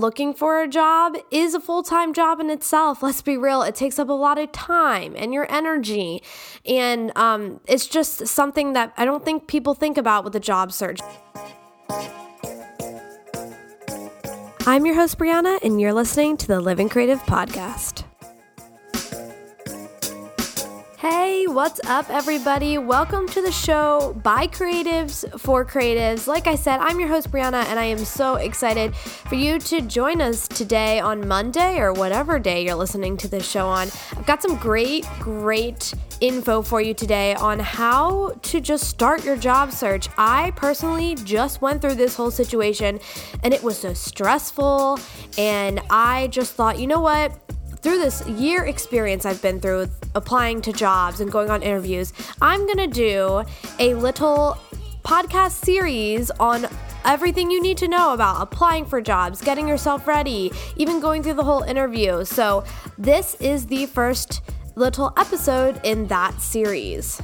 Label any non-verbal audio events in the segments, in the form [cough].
looking for a job is a full time job in itself. Let's be real, it takes up a lot of time and your energy. And um, it's just something that I don't think people think about with a job search. I'm your host, Brianna, and you're listening to the Living Creative Podcast. Hey, what's up, everybody? Welcome to the show by creatives for creatives. Like I said, I'm your host, Brianna, and I am so excited for you to join us today on Monday or whatever day you're listening to this show on. I've got some great, great info for you today on how to just start your job search. I personally just went through this whole situation and it was so stressful, and I just thought, you know what? Through this year experience I've been through applying to jobs and going on interviews, I'm going to do a little podcast series on everything you need to know about applying for jobs, getting yourself ready, even going through the whole interview. So, this is the first little episode in that series.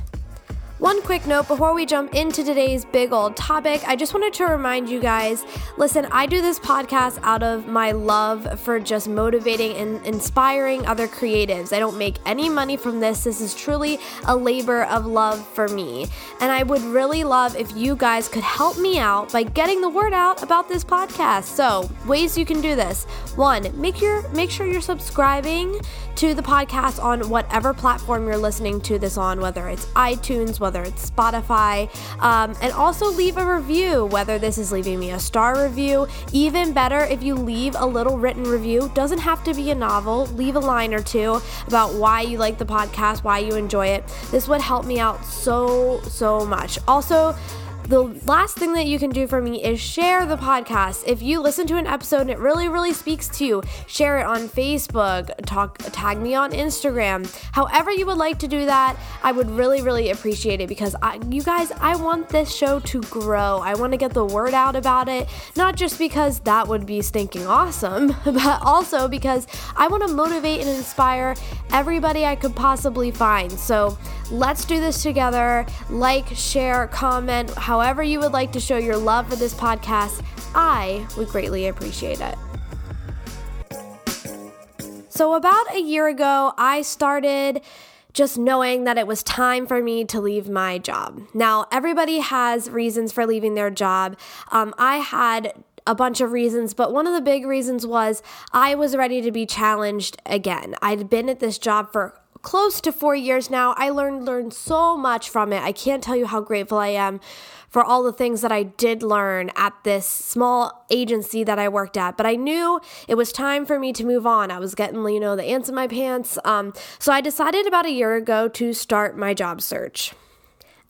One quick note before we jump into today's big old topic, I just wanted to remind you guys listen, I do this podcast out of my love for just motivating and inspiring other creatives. I don't make any money from this. This is truly a labor of love for me. And I would really love if you guys could help me out by getting the word out about this podcast. So, ways you can do this. One, make your make sure you're subscribing to the podcast on whatever platform you're listening to this on, whether it's iTunes, whether it's Spotify, um, and also leave a review, whether this is leaving me a star review. Even better if you leave a little written review. Doesn't have to be a novel, leave a line or two about why you like the podcast, why you enjoy it. This would help me out so, so much. Also, the last thing that you can do for me is share the podcast. If you listen to an episode and it really, really speaks to you, share it on Facebook, talk, tag me on Instagram. However, you would like to do that, I would really, really appreciate it because I, you guys, I want this show to grow. I want to get the word out about it, not just because that would be stinking awesome, [laughs] but also because I want to motivate and inspire everybody I could possibly find. So let's do this together. Like, share, comment, however you would like to show your love for this podcast, I would greatly appreciate it. So, about a year ago, I started just knowing that it was time for me to leave my job. Now, everybody has reasons for leaving their job. Um, I had a bunch of reasons, but one of the big reasons was I was ready to be challenged again. I'd been at this job for close to four years now. I learned learned so much from it. I can't tell you how grateful I am for all the things that I did learn at this small agency that I worked at. But I knew it was time for me to move on. I was getting, you know, the ants in my pants. Um, so I decided about a year ago to start my job search.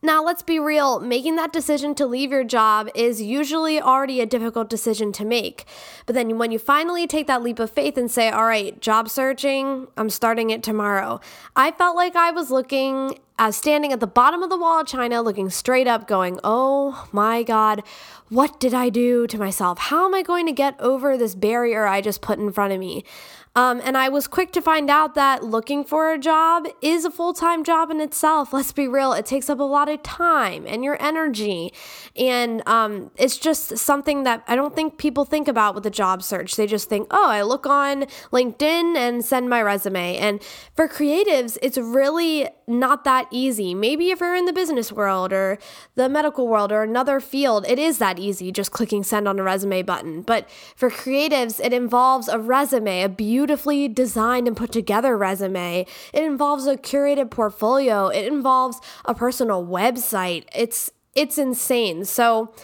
Now, let's be real, making that decision to leave your job is usually already a difficult decision to make. But then when you finally take that leap of faith and say, all right, job searching, I'm starting it tomorrow, I felt like I was looking as standing at the bottom of the wall of China, looking straight up, going, Oh my God, what did I do to myself? How am I going to get over this barrier I just put in front of me? Um, and I was quick to find out that looking for a job is a full time job in itself. [laughs] Let's be real, it takes up a lot of time and your energy. And um, it's just something that I don't think people think about with a job search. They just think, oh, I look on LinkedIn and send my resume. And for creatives, it's really not that easy. Maybe if you're in the business world or the medical world or another field, it is that easy, just clicking send on a resume button. But for creatives, it involves a resume, a beautiful beautifully designed and put together resume. It involves a curated portfolio. It involves a personal website. It's it's insane. So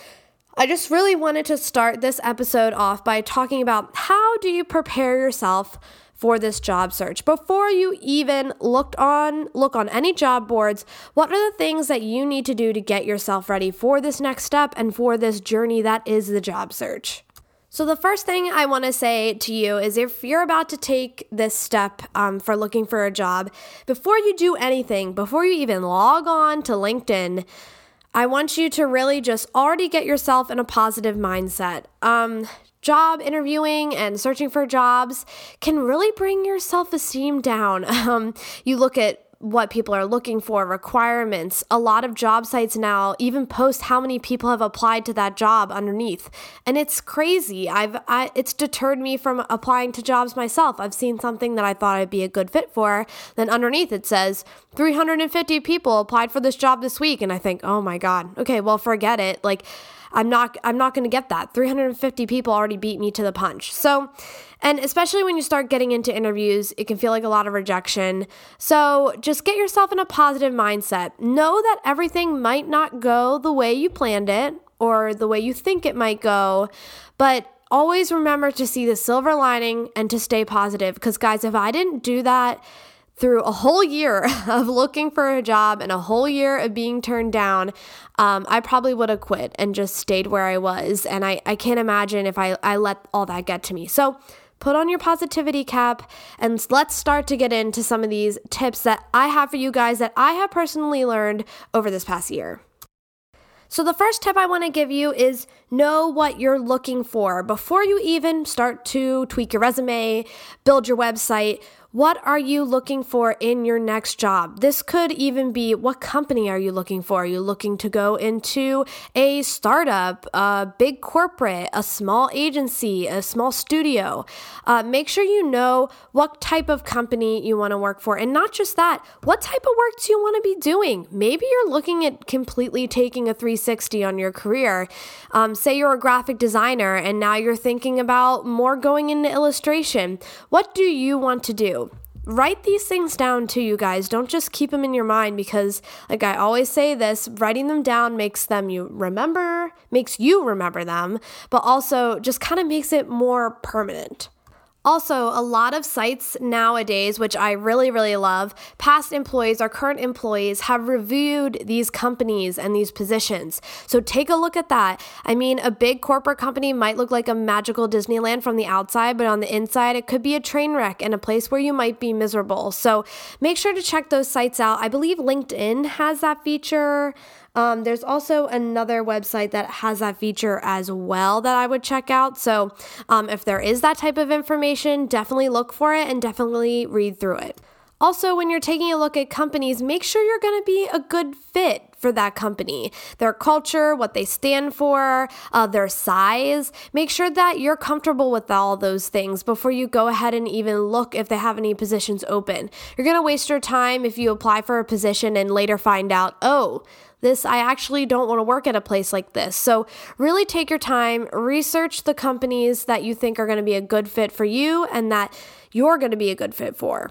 I just really wanted to start this episode off by talking about how do you prepare yourself for this job search before you even looked on look on any job boards what are the things that you need to do to get yourself ready for this next step and for this journey that is the job search so, the first thing I want to say to you is if you're about to take this step um, for looking for a job, before you do anything, before you even log on to LinkedIn, I want you to really just already get yourself in a positive mindset. Um, job interviewing and searching for jobs can really bring your self esteem down. [laughs] Um, you look at what people are looking for, requirements. A lot of job sites now even post how many people have applied to that job underneath. And it's crazy. I've I, it's deterred me from applying to jobs myself. I've seen something that I thought I'd be a good fit for, then underneath it says 350 people applied for this job this week and I think, "Oh my god. Okay, well forget it." Like I'm not I'm not going to get that. 350 people already beat me to the punch. So, and especially when you start getting into interviews, it can feel like a lot of rejection. So, just get yourself in a positive mindset. Know that everything might not go the way you planned it or the way you think it might go, but always remember to see the silver lining and to stay positive because guys, if I didn't do that, through a whole year [laughs] of looking for a job and a whole year of being turned down, um, I probably would have quit and just stayed where I was. And I, I can't imagine if I, I let all that get to me. So put on your positivity cap and let's start to get into some of these tips that I have for you guys that I have personally learned over this past year. So, the first tip I want to give you is know what you're looking for before you even start to tweak your resume, build your website. What are you looking for in your next job? This could even be what company are you looking for? Are you looking to go into a startup, a big corporate, a small agency, a small studio? Uh, make sure you know what type of company you want to work for. And not just that, what type of work do you want to be doing? Maybe you're looking at completely taking a 360 on your career. Um, say you're a graphic designer and now you're thinking about more going into illustration. What do you want to do? Write these things down too, you guys. Don't just keep them in your mind because, like I always say this, writing them down makes them you remember, makes you remember them, but also just kind of makes it more permanent. Also, a lot of sites nowadays, which I really, really love, past employees or current employees have reviewed these companies and these positions. So take a look at that. I mean, a big corporate company might look like a magical Disneyland from the outside, but on the inside, it could be a train wreck and a place where you might be miserable. So make sure to check those sites out. I believe LinkedIn has that feature. Um, there's also another website that has that feature as well that I would check out. So um, if there is that type of information, definitely look for it and definitely read through it. Also, when you're taking a look at companies, make sure you're going to be a good fit for that company. Their culture, what they stand for, uh, their size. Make sure that you're comfortable with all those things before you go ahead and even look if they have any positions open. You're going to waste your time if you apply for a position and later find out, oh, this I actually don't want to work at a place like this. So, really take your time, research the companies that you think are going to be a good fit for you and that you're going to be a good fit for.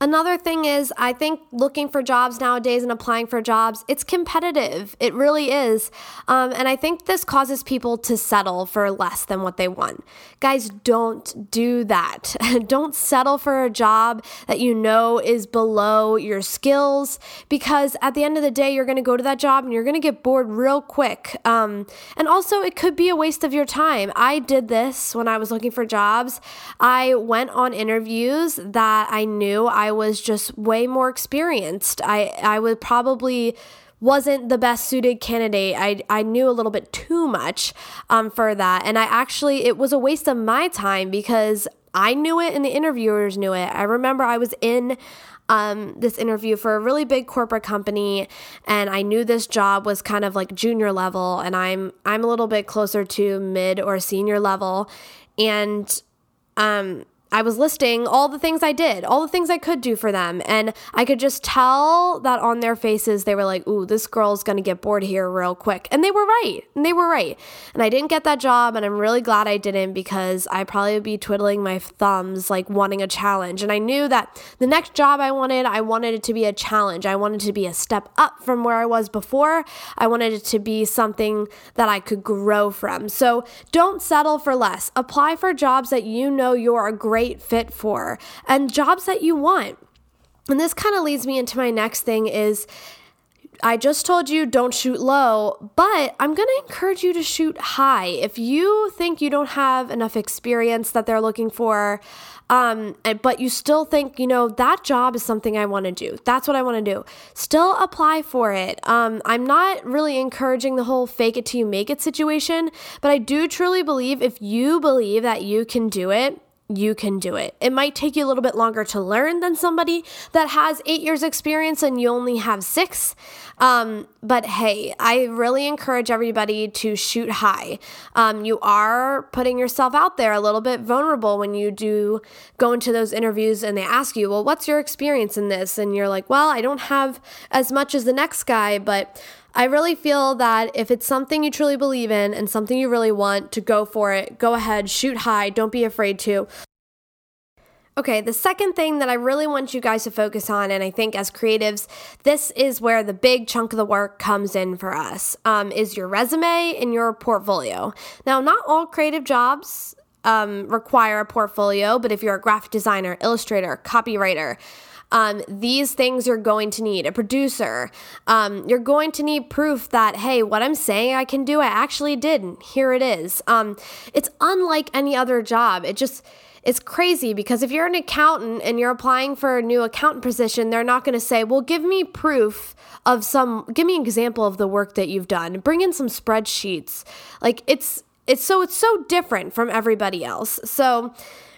Another thing is, I think looking for jobs nowadays and applying for jobs, it's competitive. It really is. Um, and I think this causes people to settle for less than what they want. Guys, don't do that. [laughs] don't settle for a job that you know is below your skills because at the end of the day, you're going to go to that job and you're going to get bored real quick. Um, and also, it could be a waste of your time. I did this when I was looking for jobs. I went on interviews that I knew I I was just way more experienced. I I would probably wasn't the best suited candidate. I, I knew a little bit too much um, for that. And I actually, it was a waste of my time because I knew it and the interviewers knew it. I remember I was in um, this interview for a really big corporate company and I knew this job was kind of like junior level and I'm I'm a little bit closer to mid or senior level and um I was listing all the things I did, all the things I could do for them. And I could just tell that on their faces, they were like, ooh, this girl's gonna get bored here real quick. And they were right. And they were right. And I didn't get that job. And I'm really glad I didn't because I probably would be twiddling my thumbs, like wanting a challenge. And I knew that the next job I wanted, I wanted it to be a challenge. I wanted to be a step up from where I was before. I wanted it to be something that I could grow from. So don't settle for less. Apply for jobs that you know you're a great great fit for and jobs that you want. And this kind of leads me into my next thing is I just told you don't shoot low, but I'm going to encourage you to shoot high. If you think you don't have enough experience that they're looking for, um, but you still think, you know, that job is something I want to do. That's what I want to do. Still apply for it. Um, I'm not really encouraging the whole fake it till you make it situation, but I do truly believe if you believe that you can do it, you can do it. It might take you a little bit longer to learn than somebody that has eight years experience and you only have six. Um, but hey, I really encourage everybody to shoot high. Um, you are putting yourself out there a little bit vulnerable when you do go into those interviews and they ask you, well, what's your experience in this? And you're like, well, I don't have as much as the next guy, but I really feel that if it's something you truly believe in and something you really want to go for it, go ahead, shoot high, don't be afraid to. Okay, the second thing that I really want you guys to focus on, and I think as creatives, this is where the big chunk of the work comes in for us, um, is your resume and your portfolio. Now, not all creative jobs um, require a portfolio, but if you're a graphic designer, illustrator, copywriter, um, these things you're going to need a producer. Um, you're going to need proof that, hey, what I'm saying I can do, I actually did. Here it is. Um, it's unlike any other job. It just, it's crazy because if you're an accountant and you're applying for a new accountant position, they're not going to say, well, give me proof of some, give me an example of the work that you've done. Bring in some spreadsheets. Like it's, it's so, it's so different from everybody else. So,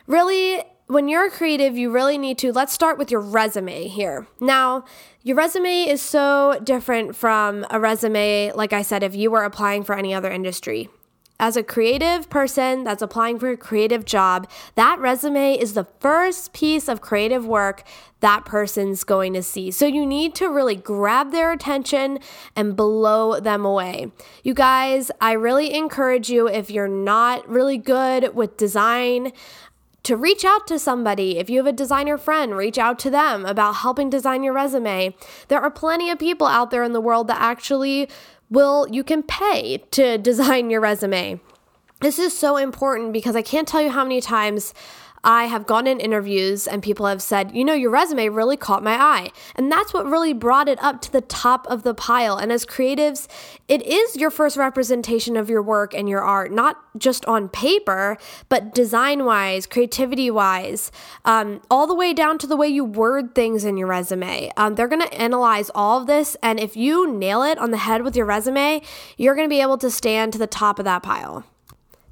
really, when you're a creative, you really need to. Let's start with your resume here. Now, your resume is so different from a resume, like I said, if you were applying for any other industry as a creative person that's applying for a creative job, that resume is the first piece of creative work that person's going to see. So you need to really grab their attention and blow them away. You guys, I really encourage you if you're not really good with design, to reach out to somebody. If you have a designer friend, reach out to them about helping design your resume. There are plenty of people out there in the world that actually will you can pay to [laughs] design your resume. This is so important because I can't tell you how many times I have gone in interviews and people have said, you know, your resume really caught my eye. And that's what really brought it up to the top of the pile. And as creatives, it is your first representation of your work and your art, not just on paper, but design wise, creativity wise, um, all the way down to the way you word things in your resume. Um, they're going to analyze all of this. And if you nail it on the head with your resume, you're going to be able to stand to the top of that pile.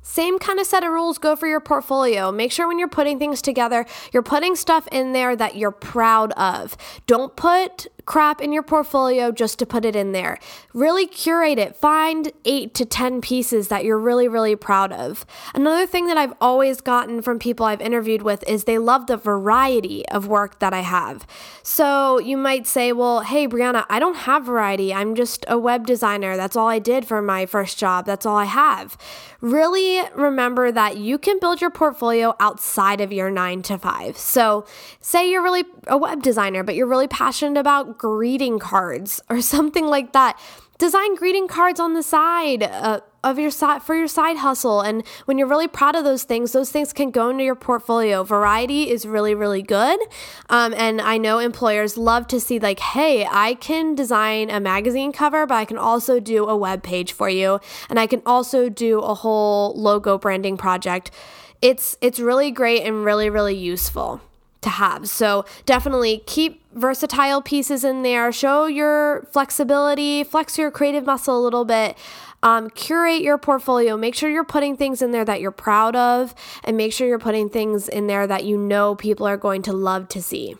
Same kind of set of rules go for your portfolio. Make sure when you're putting things together, you're putting stuff in there that you're proud of. Don't put crap in your portfolio just to put it in there. Really curate it. Find eight to 10 pieces that you're really, really proud of. Another thing that I've always gotten from people I've interviewed with is they love the variety of work that I have. So you might say, well, hey, Brianna, I don't have variety. I'm just a web designer. That's all I did for my first job. That's all I have. Really remember that you can build your portfolio outside of your nine to five. So say you're really a web designer, but you're really passionate about greeting cards [laughs] or something like that. Design greeting cards on the side uh, of your side for your side hustle. And when you're really proud of those things, those things can go into your portfolio. Variety is really, really good. Um, and I know employers love to see, like, hey, I can design a magazine cover, but I can also do a web page for you. And I can also do a whole logo branding project. It's it's really great and really, really useful to have. So definitely keep versatile pieces in there. Show your flexibility, flex your creative muscle a little bit. Um, curate your portfolio. Make sure you're putting things in there that you're proud of, and make sure you're putting things in there that you know people are going to love to see.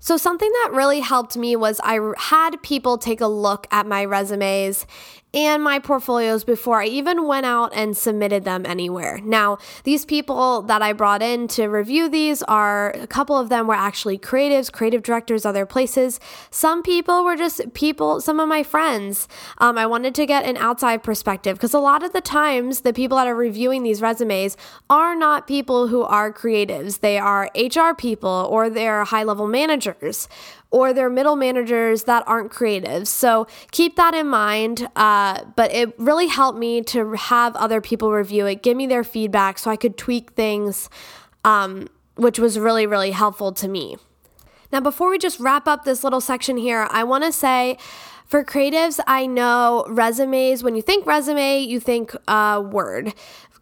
So, something that really helped me was I had people take a look at my resumes and my portfolios before I even went out and submitted them anywhere. Now, these people that I brought in to review these are a couple of them were actually creatives, creative directors, other places. Some people were just people, some of my friends. Um, I wanted to get an outside perspective because a lot of the times the people that are reviewing these resumes are not people who are creatives. They are HR people or they're high level managers or they're middle managers that aren't creative. So keep that in mind. Uh, but it really helped me to have other people review it, give me their feedback so I could tweak things, um, which was really, really helpful to me. Now, before we just wrap up this little section here, I want to say, for creatives, I know resumes, when you think resume, you think uh, Word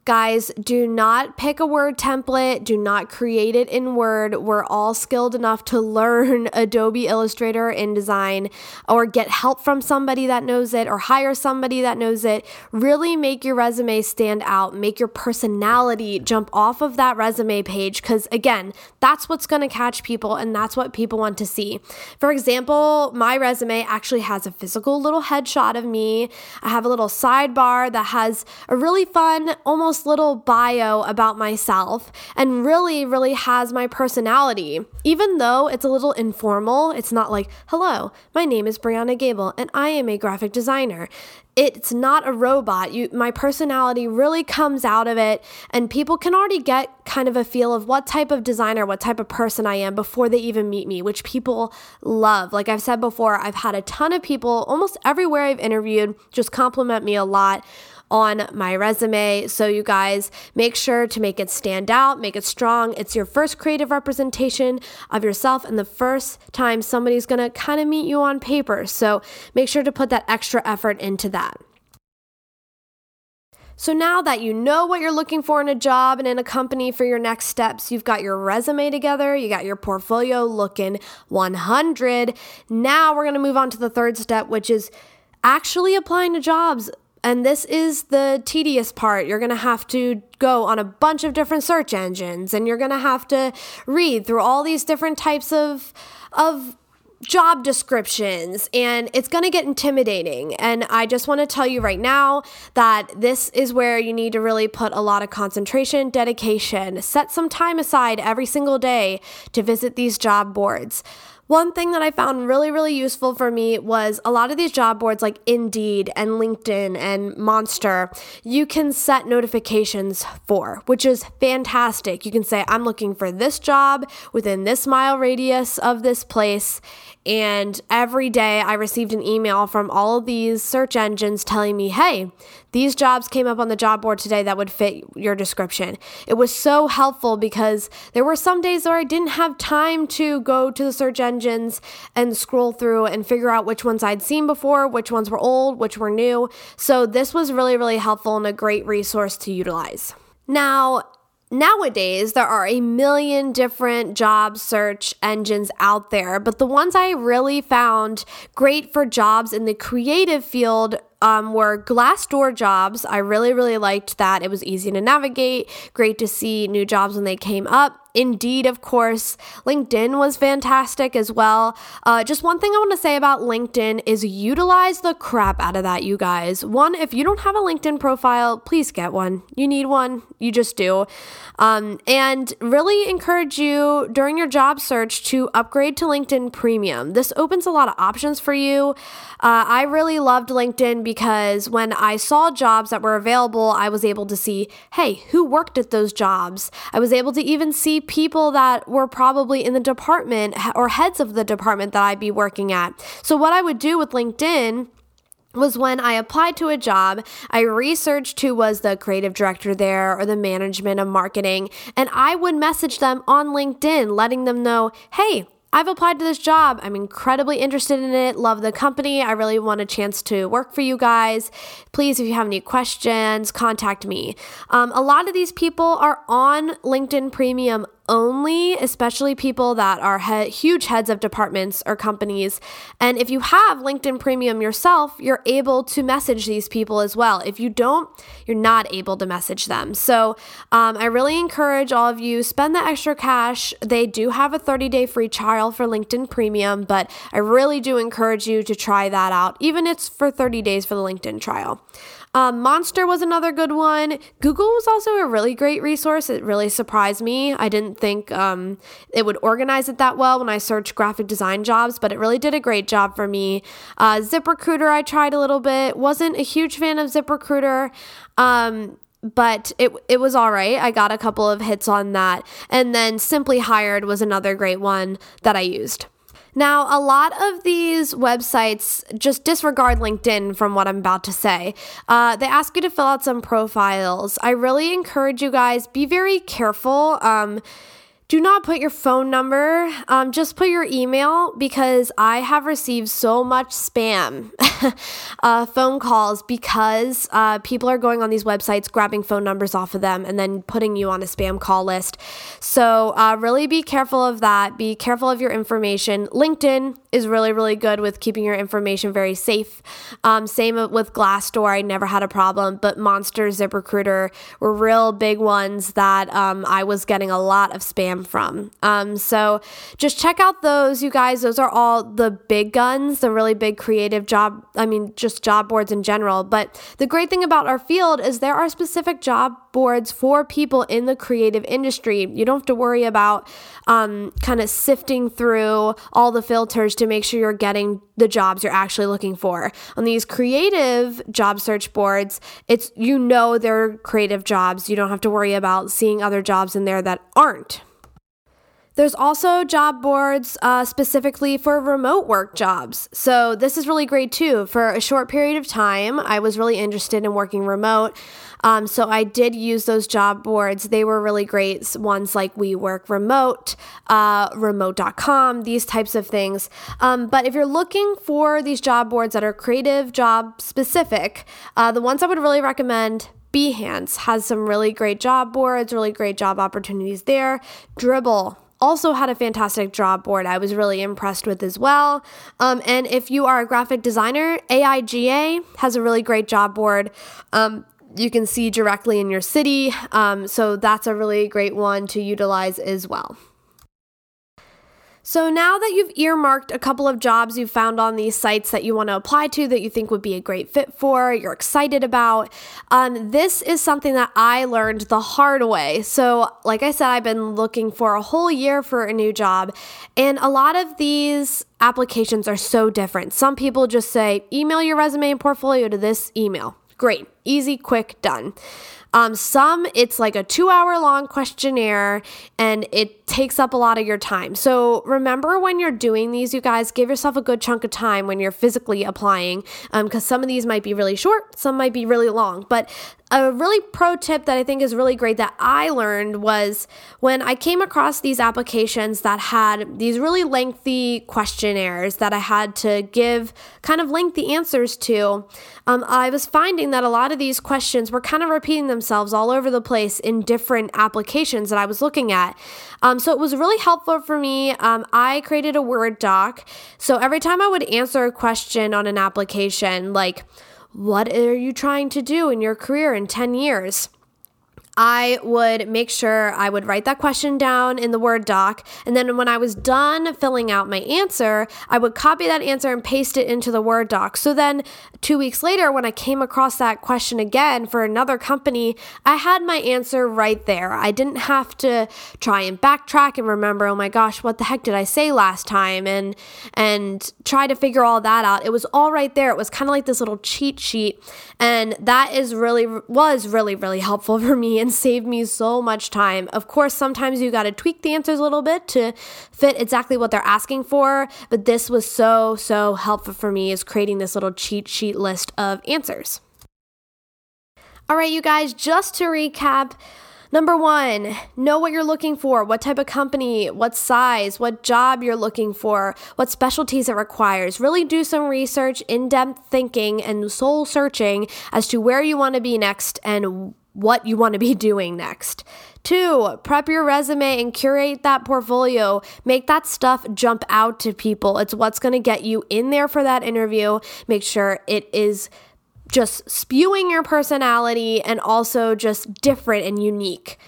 Guys, do not pick a word template. Do not create it in Word. We're all skilled enough to learn [laughs] Adobe Illustrator, InDesign, or get help from somebody that knows it, or hire somebody that knows it. Really make your resume stand out. Make your personality jump off of that resume page because, again, that's what's going to catch people and that's what people want to see. For example, my resume actually has a physical little headshot of me. I have a little sidebar that has a really fun, almost little bio about myself and really, really has my personality. Even though it's a little informal, it's not like, hello, my name is Brianna Gable and I am a graphic designer it's not a robot. You, my personality really comes out of it, and people can already get kind of a feel of what type of designer, what type of person I am before they even meet me, which people love. Like I've said before, I've had a ton of people, almost everywhere I've interviewed, just compliment me a lot on my resume. So, you guys make sure to make it stand out, make it strong. It's your first creative representation of yourself and the first time somebody's gonna kind of meet you on paper. So, make sure to put that extra effort into that. So now that you know what you're looking for in a job and in a company for your next steps, you've got your resume together, you got your portfolio looking 100. Now we're going to move on to the third step, which is actually applying to jobs. And this is the tedious part. You're going to have to go on a bunch of different search engines and you're going to have to read through all these different types of of job descriptions and it's going to get intimidating. And I just want to tell you right now that this is where you need to really put a lot of concentration, dedication, set some time aside every single day to visit these job boards. One thing that I found really, really useful for me was a lot of these job boards like Indeed and LinkedIn and Monster, you can set notifications for, which is fantastic. You can say, I'm looking for this job within this mile radius of this place. And every day I received an email from all of these search engines telling me, hey, these jobs came up on the job board today that would fit your description. It was so helpful because there were some days where I didn't have time to go to the search engines and scroll through and figure out which ones I'd seen before, which ones were old, which were new. So this was really, really helpful and a great resource to utilize. Now, Nowadays, there are a million different job search engines out there, but the ones I really found great for jobs in the creative field um, were Glassdoor jobs. I really, really liked that. It was easy to navigate, great to see new jobs when they came up. Indeed, of course. LinkedIn was fantastic as well. Uh, just one thing I want to say about LinkedIn is utilize the crap out of that, you guys. One, if you don't have a LinkedIn profile, please get one. You need one, you just do. Um, and really encourage you during your job search to upgrade to LinkedIn Premium. This opens a lot of options for you. Uh, I really loved LinkedIn because when I saw jobs that were available, I was able to see, hey, who worked at those jobs? I was able to even see people that were probably in the department or heads of the department that I'd be working at. So, what I would do with LinkedIn was when I applied to a job, I researched who was the creative director there or the management of marketing, and I would message them on LinkedIn, letting them know, hey, I've applied to this job. I'm incredibly interested in it. Love the company. I really want a chance to work for you guys. Please, if you have any questions, contact me. Um, a lot of these people are on LinkedIn Premium only, especially people that are he- huge heads of departments or companies. And if you have LinkedIn Premium yourself, you're able to message these people as well. If you don't, you're not able to message them. So um, I really encourage all of you spend the extra cash. They do have a 30 day free trial for LinkedIn Premium, but I really do encourage you to try that out, even if it's for 30 days for the LinkedIn trial. Um, Monster was another good one. Google was also a really great resource. It really surprised me. I didn't think um, it would organize it that well when I searched graphic design jobs, but it really did a great job for me. Uh, ZipRecruiter, I tried a little bit. Wasn't a huge fan of ZipRecruiter. Um, but it it was all right. I got a couple of hits on that. And then Simply Hired was another great one that I used. Now, a lot of these websites just disregard LinkedIn from what I'm about to say. Uh, they ask you to fill out some profiles. I really encourage you guys be very careful. Um, do not put your phone number. Um, just put your email because I have received so much spam [laughs] uh, phone calls because uh, people are going on these websites, grabbing phone numbers off of them, and then putting you on a spam call list. So, uh, really be careful of that. Be careful of your information. LinkedIn is really, really good with keeping your information very safe. Um, same with Glassdoor. I never had a problem, but Monster, ZipRecruiter were real big ones that um, I was getting a lot of spam from. Um, so just check out those, you guys. Those are all the big guns, the really big creative job, I mean, just job boards in general. But the great thing about our field is there are specific job boards for people in the creative industry. You don't have to worry about um, kind of sifting through all the filters to make sure you're getting the jobs you're actually looking for. On these creative job search boards, it's you know they're creative jobs. You don't have to worry about seeing other jobs in there that aren't. There's also job boards uh, specifically for remote work jobs. So, this is really great too. For a short period of time, I was really interested in working remote. Um, so, I did use those job boards. They were really great. Ones like We Work Remote, uh, remote.com, these types of things. Um, but if you're looking for these job boards that are creative job specific, uh, the ones I would really recommend Behance has some really great job boards, really great job opportunities there. Dribbble also had a fantastic job board I was really impressed with as well. Um, and if you are a graphic designer, AIGA has a really great job board. Um, you can see directly in your city. Um, so that's a really great one to utilize as well. So now that you've earmarked a couple of jobs you've found on these sites that you want to apply to that you think would be a great fit for, you're excited about, um, this is something that I learned the hard way. So, like I said, I've been looking for a whole year for a new job, and a lot of these applications are so different. Some people just say, email your resume and portfolio to this email. Great, easy, quick, done. Um, some it's like a two hour long questionnaire and it takes up a lot of your time. So remember when you're doing these, you guys, give yourself a good chunk of time when you're physically applying because um, some of these might be really short, some might be really long. But a really pro tip that I think is really great that I learned was when I came across these applications that had these really lengthy questionnaires that I had to give kind of lengthy answers to. Um, I was finding that a lot of these questions were kind of repeating themselves all over the place in different applications that I was looking at. Um, so it was really helpful for me. Um, I created a Word doc. So every time I would answer a question on an application, like, what are you trying to do in your career in 10 years? I would make sure I would write that question down in the Word doc. And then when I was done filling out my answer, I would copy that answer and paste it into the Word doc. So then two weeks later, when I came across that question again for another company, I had my answer right there. I didn't have to try and backtrack and remember, oh my gosh, what the heck did I say last time? And and try to figure all that out. It was all right there. It was kind of like this little cheat sheet. And that is really was really, really helpful [laughs] for me and saved me so much time. Of course, sometimes you got to tweak the answers a little bit to fit exactly what they're asking for, but this was so, so helpful for me is creating this little cheat sheet list of answers. All right, you guys, just to recap, Number one, know what you're looking for, what type of company, what size, what job you're looking for, what specialties it requires. Really do some research, in depth thinking, and soul searching as to where you want to be next and what you want to be [laughs] doing next. Two, prep your resume and curate that portfolio. Make that stuff jump out to people. It's what's going to get you in there for that interview. Make sure it is just spewing your personality and also just different and unique.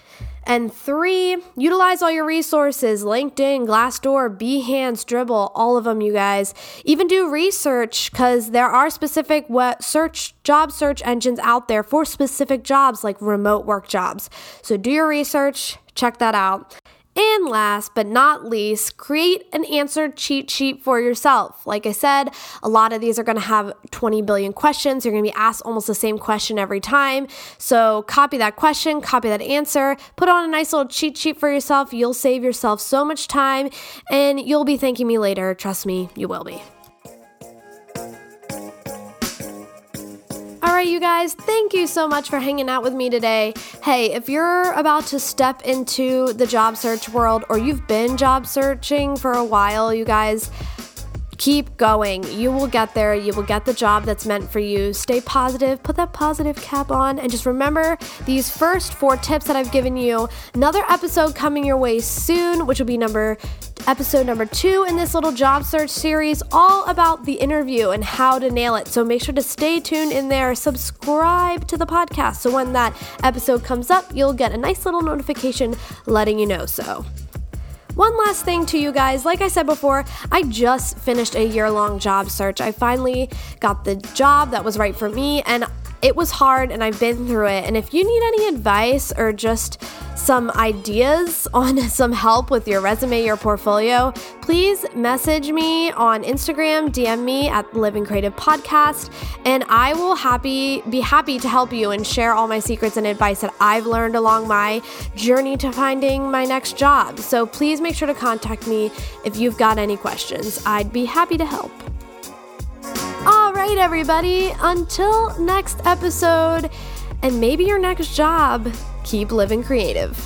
And three, utilize all your resources LinkedIn, Glassdoor, Behance, Dribbble, all of them, you guys. Even do research because there are specific search job search engines out there for specific jobs like remote work jobs. So do your research, check that out. And last but not least, create an answer cheat sheet for yourself. Like I said, a lot of these are going to have 20 billion questions. You're going to be asked almost the same question every time. So copy that question, copy that answer, put on a nice little cheat sheet for yourself. You'll save yourself so much time and you'll be thanking me later. Trust me, you will be. All right, you guys, thank you so much for hanging out with me today. Hey, if you're about to step into the job search world or you've been job searching for a while, you guys, Keep going. You will get there. You will get the job that's meant for you. Stay positive. Put that positive cap on. And just remember these first four tips that I've given you. Another episode coming your way soon, which will be number episode number two in this little job search series, all about the interview and how to nail it. So make sure to stay tuned in there. Subscribe to the podcast so when that episode comes up, you'll get a nice little notification letting you know so. One last thing to you guys like I said before, I just finished a year long job search. I finally got the job that was right for me, and it was hard, and I've been through it. And if you need any advice or just some ideas [laughs] on some help with your resume, your portfolio, please message me on Instagram, DM me at Living Creative Podcast, and I will happy be happy to help you and share all my secrets and advice that I've learned along my journey to finding my next job. So please make sure to contact me if you've got any questions. I'd be happy to help. Right, everybody, until next episode and maybe your next job keep living creative.